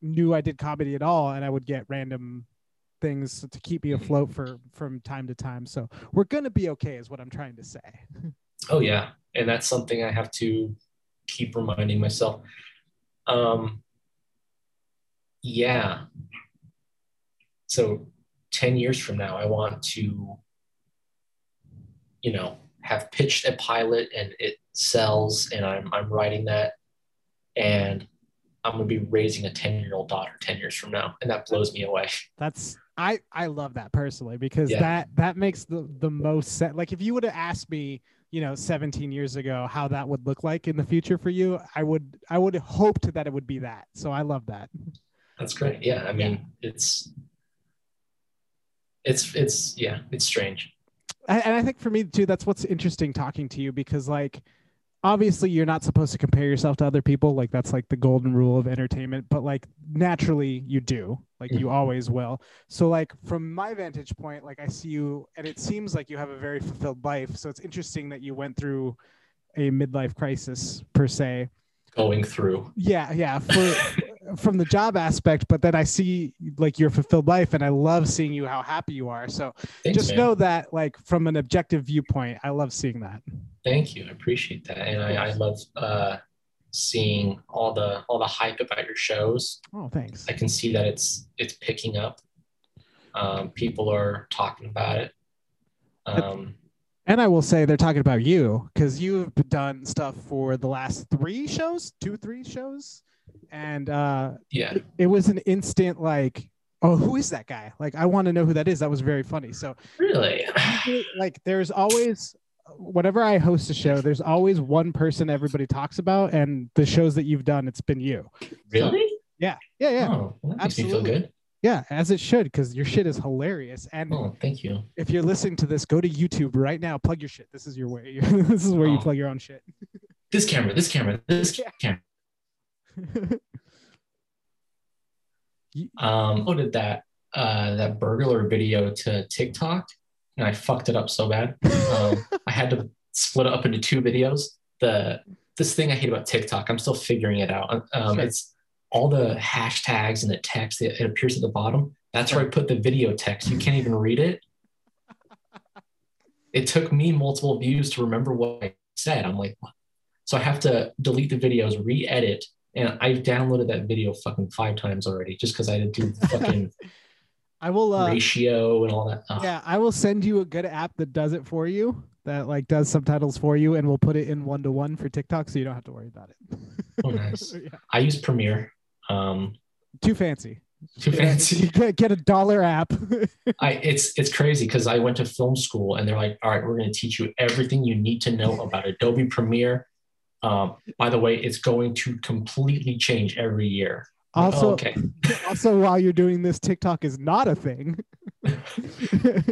knew I did comedy at all, and I would get random things to keep me afloat for from time to time. So we're gonna be okay, is what I'm trying to say. Oh yeah, and that's something I have to keep reminding myself. Um, yeah. So ten years from now, I want to, you know, have pitched a pilot and it sells, and I'm I'm writing that, and I'm gonna be raising a ten year old daughter ten years from now, and that blows me away. That's I I love that personally because Yeah. that that makes the the most sense. Like if you would have asked me, you know, 17 years ago how that would look like in the future for you, I would I would have hoped that it would be that. So I love that. That's great. Yeah, I mean, it's it's it's yeah, it's strange. And I think for me too, that's what's interesting talking to you because like obviously you're not supposed to compare yourself to other people like that's like the golden rule of entertainment but like naturally you do like you always will. So like from my vantage point like i see you and it seems like you have a very fulfilled life so it's interesting that you went through a midlife crisis per se. Going through. yeah yeah for from the job aspect but then i see like your fulfilled life and i love seeing you how happy you are so Thanks, just man. know that like from an objective viewpoint i love seeing that Thank you. I appreciate that. And I, I love uh, seeing all the all the hype about your shows. oh thanks I can see that it's it's picking up. Um, people are talking about it. Um, And I will say they're talking about you because you've done stuff for the last three shows, two, three shows. And uh, yeah. it, it was an instant like, oh, who is that guy? Like, I want to know who that is. That was very funny. So, Really? like, there's always, whenever I host a show, there's always one person everybody talks about. And the shows that you've done, it's been you. Really? Yeah. Yeah. Yeah. Oh, well, that makes me Absolutely. feel good. Yeah. As it should because your shit is hilarious. And Oh, thank you. if you're listening to this, go to YouTube right now, plug your shit. This is your way. this is where you Oh. plug your own shit. This camera, this camera, this Yeah. camera. Um uploaded that uh that burglar video to TikTok and I fucked it up so bad. Um, I had to split it up into two videos. The this thing I hate about TikTok, I'm still figuring it out. Um, Sure. It's all the hashtags and the text that it appears at the bottom. That's where I put the video text. You can't even read it. it took me multiple views to remember what I said. I'm like, what? So I have to delete the videos, re-edit, and I've downloaded that video fucking five times already just because I had to do the fucking I will. Uh, ratio and all that. Ugh. yeah, I will send you a good app that does it for you. That like does subtitles for you, and we'll put it in one to one for TikTok, so you don't have to worry about it. Oh, nice. yeah. I use Premiere. Um, Too fancy. too fancy. Get, get a dollar app. I it's it's crazy because I went to film school and they're like, all right, we're going to teach you everything you need to know about Adobe Premiere. Um, by the way, it's going to completely change every year. Also- oh, okay. also, while you're doing this, TikTok is not a thing. At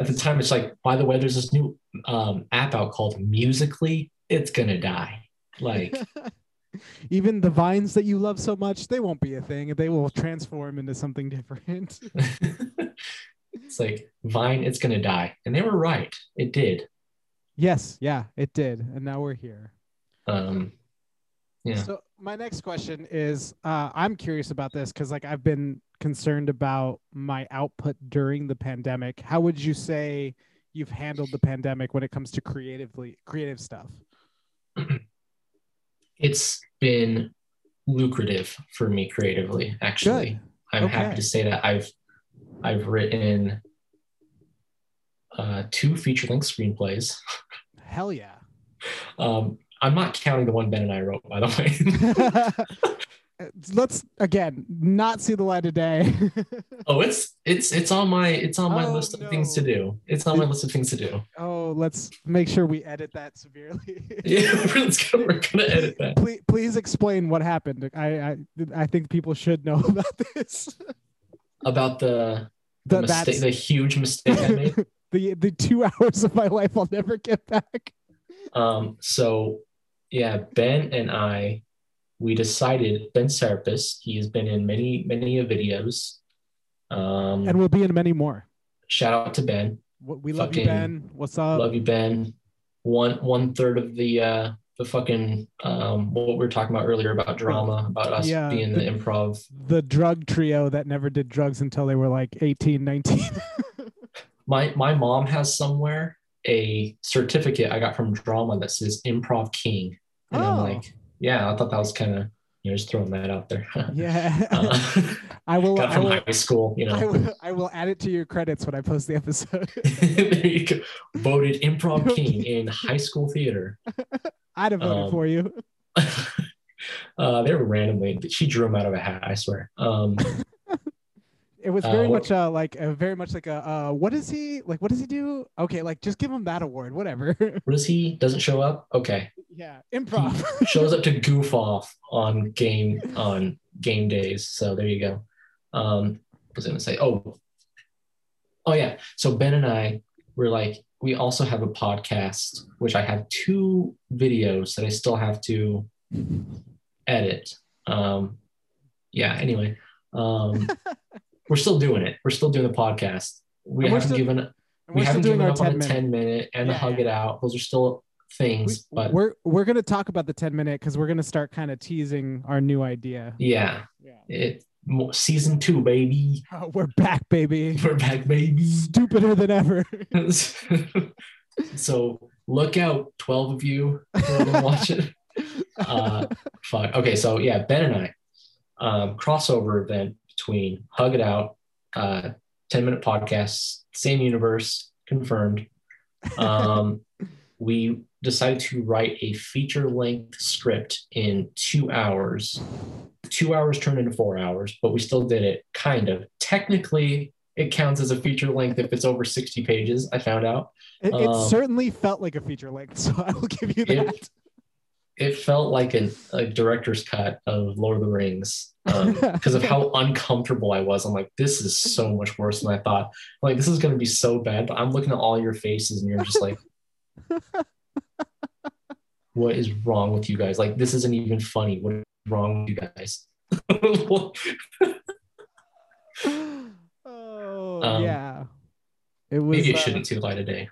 the time, it's like, by the way, there's this new um, app out called Musically. It's gonna die. Like, Even the vines that you love so much, they won't be a thing. They will transform into something different. it's like Vine. It's gonna die, and they were right. It did. yes, yeah, it did, and now we're here. Um, yeah. So my next question is, uh, I'm curious about this because like I've been concerned about my output during the pandemic. How would you say you've handled the pandemic when it comes to creatively creative stuff? it's been lucrative for me creatively actually Good. i'm Okay. happy to say that i've i've written uh, two feature length screenplays Hell yeah. um, i'm not counting the one ben and i wrote by the way Let's again not see the light of day. oh it's it's it's on my it's on my Oh, list of things to do it's on my list of things to do oh, let's make sure we edit that severely. yeah we're, gonna, we're gonna edit that please, please explain what happened. I, I I think people should know about this. about the the, The, mistake, the huge mistake i made the the two hours of my life I'll never get back. Um, so yeah, Ben and I, we decided Ben Serapis, he has been in many, many videos. Um, And we'll be in many more. shout out to Ben. We love you, Ben. What's up? Love you, Ben. One one third of the uh the fucking um what we were talking about earlier about drama, about us Yeah, being the the- improv. The drug trio that never did drugs until they were like 18, 19. My my mom has somewhere a certificate I got from drama that says improv king. And I'm Oh. like, yeah, I thought that was kind of you know, just throwing that out there. yeah. Uh, I will got it I from will, high school, you know. I will I will add it to your credits when I post the episode. there you go. Voted improv king in high school theater. I'd have voted Um, for you. uh, they were randomly. She drew them out of a hat. I swear. Um, It was uh, very what- much uh, like a very much like a uh, what does he like? What does he do? Okay, like just give him that award, whatever. what is he? Doesn't show up. Okay, yeah, improv. shows up to goof off on game on game days. So there you go. Um, was gonna say? Oh, oh yeah. So Ben and I were like, we also have a podcast, which I have two videos that I still have to edit. Um, yeah. Anyway, um, we're still doing it. We're still doing the podcast. We haven't still- given we haven't given our up on 10 the minute. 10 minute and the hug yeah. it out. Those are still things, We, but we're we're gonna talk about the 10 minute because we're gonna start kind of teasing our new idea. yeah, Yeah. it season two, baby. Oh, we're back, baby. We're back, baby. Stupider than ever. so look out, 12 of you watch it. Uh, fuck. Okay, so yeah, Ben and I, um, crossover event between Hug It Out, uh, 10 minute podcasts, same universe, confirmed. Um, we decided to write a feature length script in two hours. Two hours turned into four hours, but we still did it kind of. Technically, it counts as a feature length if it's over 60 pages, I found out. It, it Um, certainly felt like a feature length, so I will give you that. It felt like an, a director's cut of Lord of the Rings because of how uncomfortable I was. I'm like, this is so much worse than I thought. Like, this is going to be so bad. But I'm looking at all your faces and you're just like, what is wrong with you guys? Like, this isn't even funny. What is wrong with you guys? oh Um, yeah. It was Maybe it uh, shouldn't see the light of day.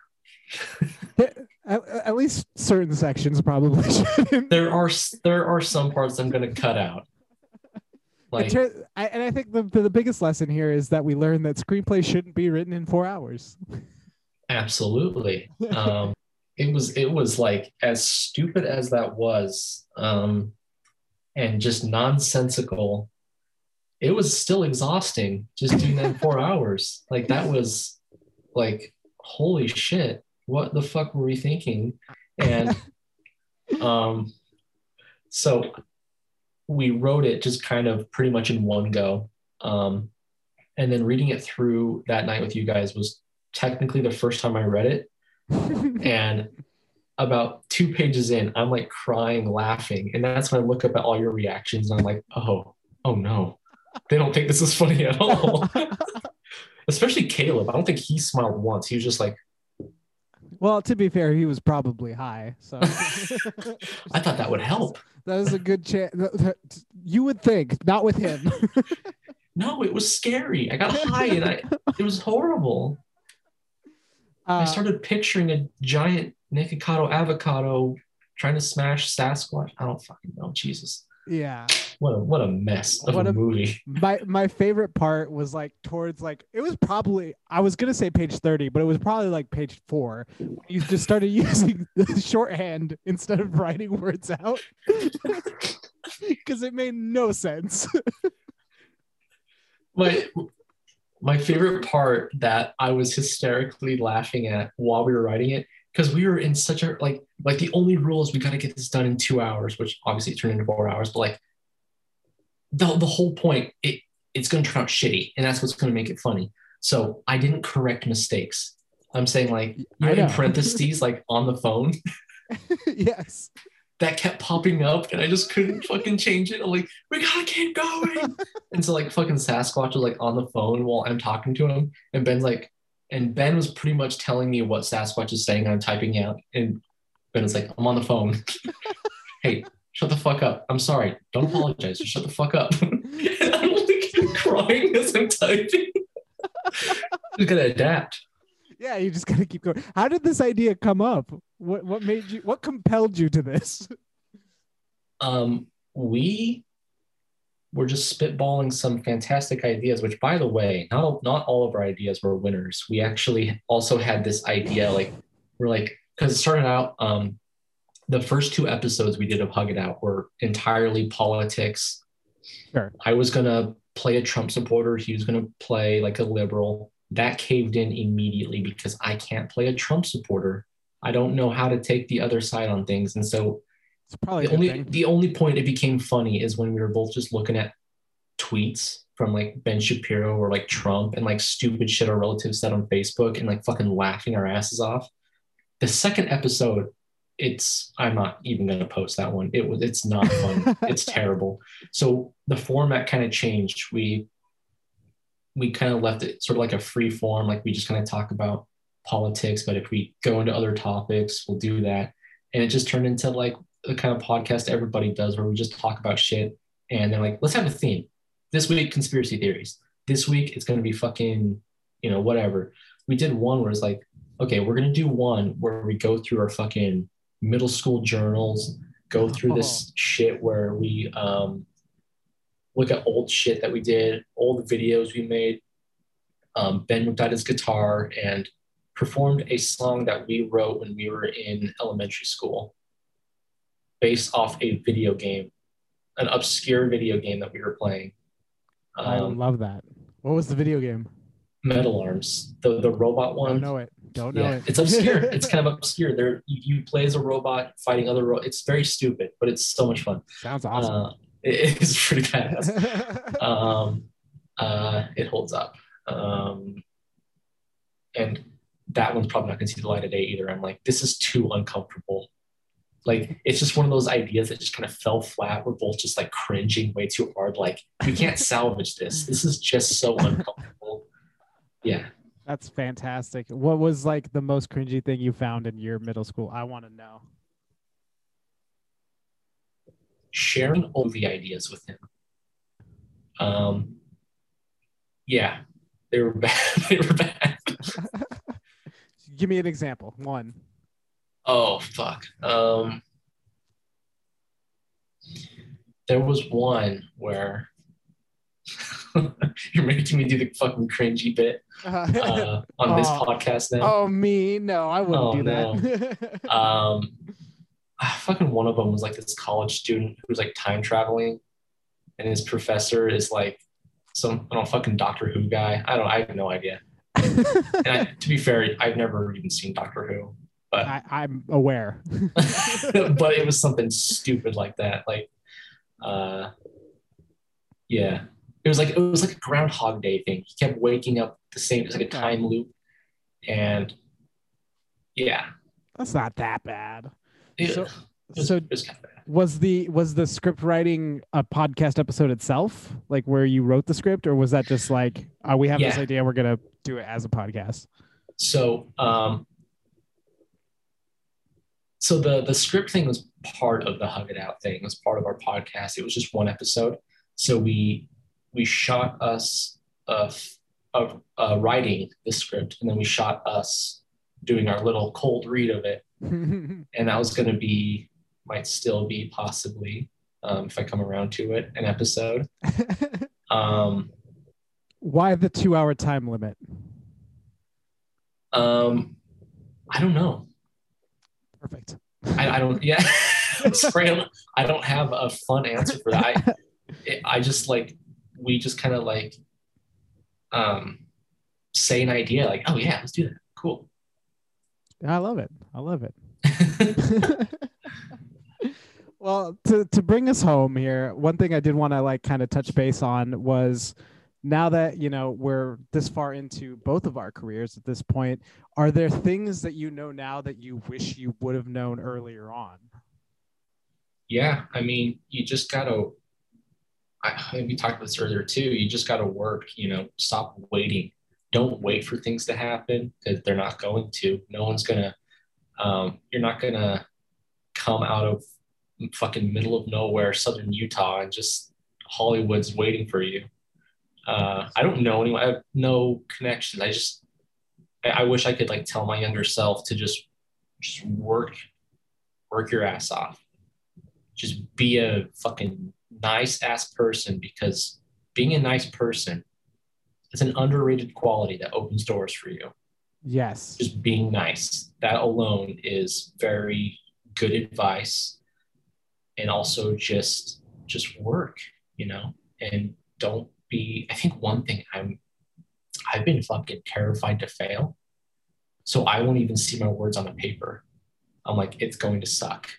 at, at least certain sections probably shouldn't. There are there are some parts I'm going to cut out. Like, I, and I think the, the the biggest lesson here is that we learned that screenplay shouldn't be written in four hours. Absolutely. Um, it was it was like as stupid as that was, um, and just nonsensical. It was still exhausting just doing that in four hours. Like that was like holy shit. What the fuck were we thinking? And um, so we wrote it just kind of pretty much in one go. Um, and then reading it through that night with you guys was technically the first time I read it. and about two pages in, I'm like crying, laughing. And that's when I look up at all your reactions and I'm like, oh, oh no. They don't think this is funny at all. Especially Caleb. I don't think he smiled once. He was just like, well, to be fair, he was probably high. So I thought that would help. That was a good chance. You would think, not with him. no, it was scary. I got high and I it was horrible. Uh, I started picturing a giant Nikocado avocado trying to smash Sasquatch. I don't fucking know. Jesus. Yeah. What a what a mess of what a, a, movie. My my favorite part was like towards like it was probably I was gonna say page 30, but it was probably like page four. You just started using the shorthand instead of writing words out. Because it made no sense. my my favorite part that I was hysterically laughing at while we were writing it because we were in such a like like the only rule is we got to get this done in two hours, which obviously turned into four hours. But like the the whole point, it it's going to turn out shitty, and that's what's going to make it funny. So I didn't correct mistakes. I'm saying like you're in parentheses like on the phone. yes. That kept popping up, and I just couldn't fucking change it. I'm like, we gotta keep going. and so like fucking Sasquatch was like on the phone while I'm talking to him, and Ben's like, and Ben was pretty much telling me what Sasquatch is saying. I'm typing out, and Ben is like, "I'm on the phone. hey, shut the fuck up. I'm sorry. Don't apologize. Just shut the fuck up." and I'm like crying as I'm typing. Just gotta adapt. Yeah, you just gotta keep going. How did this idea come up? What what made you? What compelled you to this? Um, we we're just spitballing some fantastic ideas which by the way not, not all of our ideas were winners. We actually also had this idea like we're like because it started out um, the first two episodes we did of hug it out were entirely politics. Sure. i was going to play a trump supporter. He was going to play like a liberal. That caved in immediately because i can't play a trump supporter. I don't know how to take the other side on things. And so it's probably the only the only point it became funny is when we were both just looking at tweets from like Ben Shapiro or like Trump and like stupid shit our relatives said on Facebook and like fucking laughing our asses off. The second episode, it's I'm not even gonna post that one. It was it's not fun. it's terrible. So the format kind of changed. We we kind of left it sort of like a free form, like we just kind of talk about politics, but if we go into other topics, we'll do that. And it just turned into like the kind of podcast everybody does where we just talk about shit and they're like, let's have a theme. This week, conspiracy theories. This week, it's going to be fucking, you know, whatever. We did one where it's like, okay, we're going to do one where we go through our fucking middle school journals, go through this oh. shit where we um, look at old shit that we did, old videos we made. Um, ben looked at his guitar and performed a song that we wrote when we were in elementary school based off a video game, an obscure video game that we were playing. Um, I love that. What was the video game? Metal Arms, the the robot one. Don't know it. Don't know yeah, it. it's obscure. it's kind of obscure. There, you, play as a robot fighting other. Ro- it's very stupid, but it's so much fun. Sounds awesome. Uh, it is pretty badass. um, uh, it holds up. Um, and that one's probably not going to see the light of day either. I'm like, this is too uncomfortable like it's just one of those ideas that just kind of fell flat. We're both just like cringing way too hard. Like we can't salvage this. This is just so uncomfortable. Yeah. That's fantastic. What was like the most cringy thing you found in your middle school? I want to know. Sharing all the ideas with him. Um, yeah, they were bad. they were bad. Give me an example. One. Oh fuck. Um, there was one where You're making me do the fucking cringy bit uh, on this Oh. podcast now. oh me? No, I wouldn't Oh, do that. Um, ah, fucking one of them was like this college student who's like time traveling, and his professor is like some I don't know, fucking Doctor Who guy. I don't. I have no idea. And I, to be fair, I've never even seen Doctor Who, but I, I'm aware. but it was something stupid like that. Like, uh, yeah, it was like it was like a Groundhog Day thing. He kept waking up the same. It's like a time loop, and yeah, That's not that bad. it, So- it was, so- it was kind of bad. Was the was the script writing a podcast episode itself, like where you wrote the script, or was that just like uh, we have this idea, we're gonna do it as a podcast? So, um, so the the script thing was part of the Hug It Out thing. It was part of our podcast. It was just one episode. So we we shot us of of uh, writing the script, and then we shot us doing our little cold read of it, and that was going to be might still be possibly um, if I come around to it an episode. Um, Why the two hour time limit? um, I don't know. Perfect. I, I don't. Yeah, sorry, I don't- have a fun answer for that. I, I just like we just kind of like um say an idea like, oh yeah, let's do that. Cool. I love it. I love it. well, to to bring us home here, one thing I did want to like kind of touch base on was now that you know we're this far into both of our careers at this point, are there things that you know now that you wish you would have known earlier on? yeah, I mean, you just gotta. I, we talked about this earlier too. You just gotta work. You know, stop waiting. Don't wait for things to happen because they're not going to. No one's gonna. Um, you're not gonna come out of fucking middle of nowhere, southern Utah, and just Hollywood's waiting for you. Uh, I don't know anyone. I have no connections. I just. I, I wish I could like tell my younger self to just, just work, work your ass off just be a fucking nice ass person because being a nice person is an underrated quality that opens doors for you. Yes. Just being nice, that alone is very good advice. And also just just work, you know, and don't be I think one thing I'm I've been fucking terrified to fail. So I won't even see my words on the paper. I'm like, it's going to suck.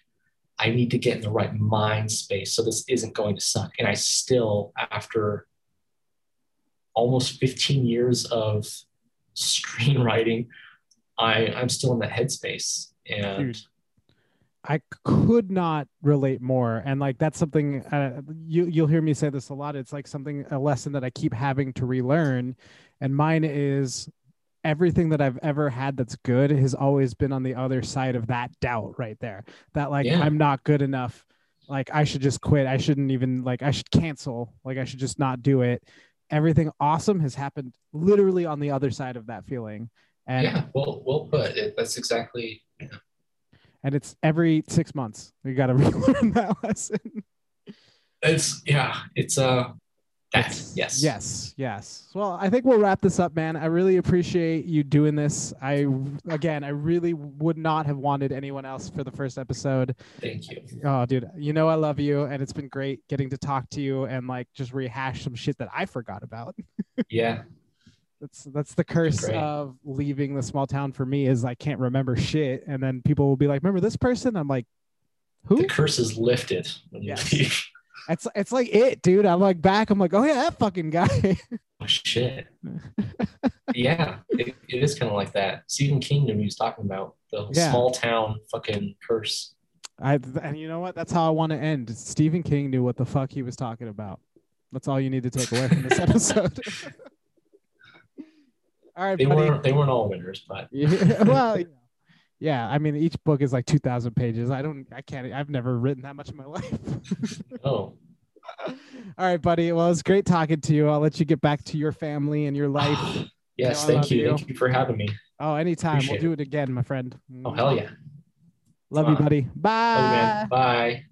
I need to get in the right mind space so this isn't going to suck. And I still, after almost 15 years of screenwriting, I, I'm still in that headspace. And Dude. I could not relate more, and like that's something uh, you you'll hear me say this a lot. It's like something a lesson that I keep having to relearn, and mine is everything that I've ever had that's good has always been on the other side of that doubt right there. That like Yeah. I'm not good enough. Like I should just quit. I shouldn't even like I should cancel. Like I should just not do it. Everything awesome has happened literally on the other side of that feeling. And yeah, well, well put. It, that's exactly. And it's every six months. We got to relearn that lesson. It's yeah. It's uh. That yes. Yes. Yes. Well, I think we'll wrap this up, man. I really appreciate you doing this. I again, I really would not have wanted anyone else for the first episode. Thank you. Oh, dude, you know I love you, and it's been great getting to talk to you and like just rehash some shit that I forgot about. Yeah. That's that's the curse great. of leaving the small town for me is I can't remember shit, and then people will be like, "Remember this person?" I'm like, "Who?" The curse is lifted when you Yes. leave. It's it's like it, dude. I'm like back. I'm like, oh yeah, that fucking guy. Oh, shit. yeah, it, it is kind of like that. Stephen King knew what he was talking about the Yeah. small town fucking curse. I and you know what? That's how I want to end. Stephen King knew what the fuck he was talking about. That's all you need to take away from this episode. All right, They buddy. weren't they weren't all winners, but Yeah, well, yeah. I mean, each book is like two thousand pages. I don't. I can't. I've never written that much in my life. oh, all right, buddy. Well, it's great talking to you. I'll let you get back to your family and your life. yes, No, I thank you. you. Thank you for having me. Oh, anytime. Appreciate we'll do it again, my friend. Oh hell yeah. Love you, Fun. buddy. Bye. You. Bye.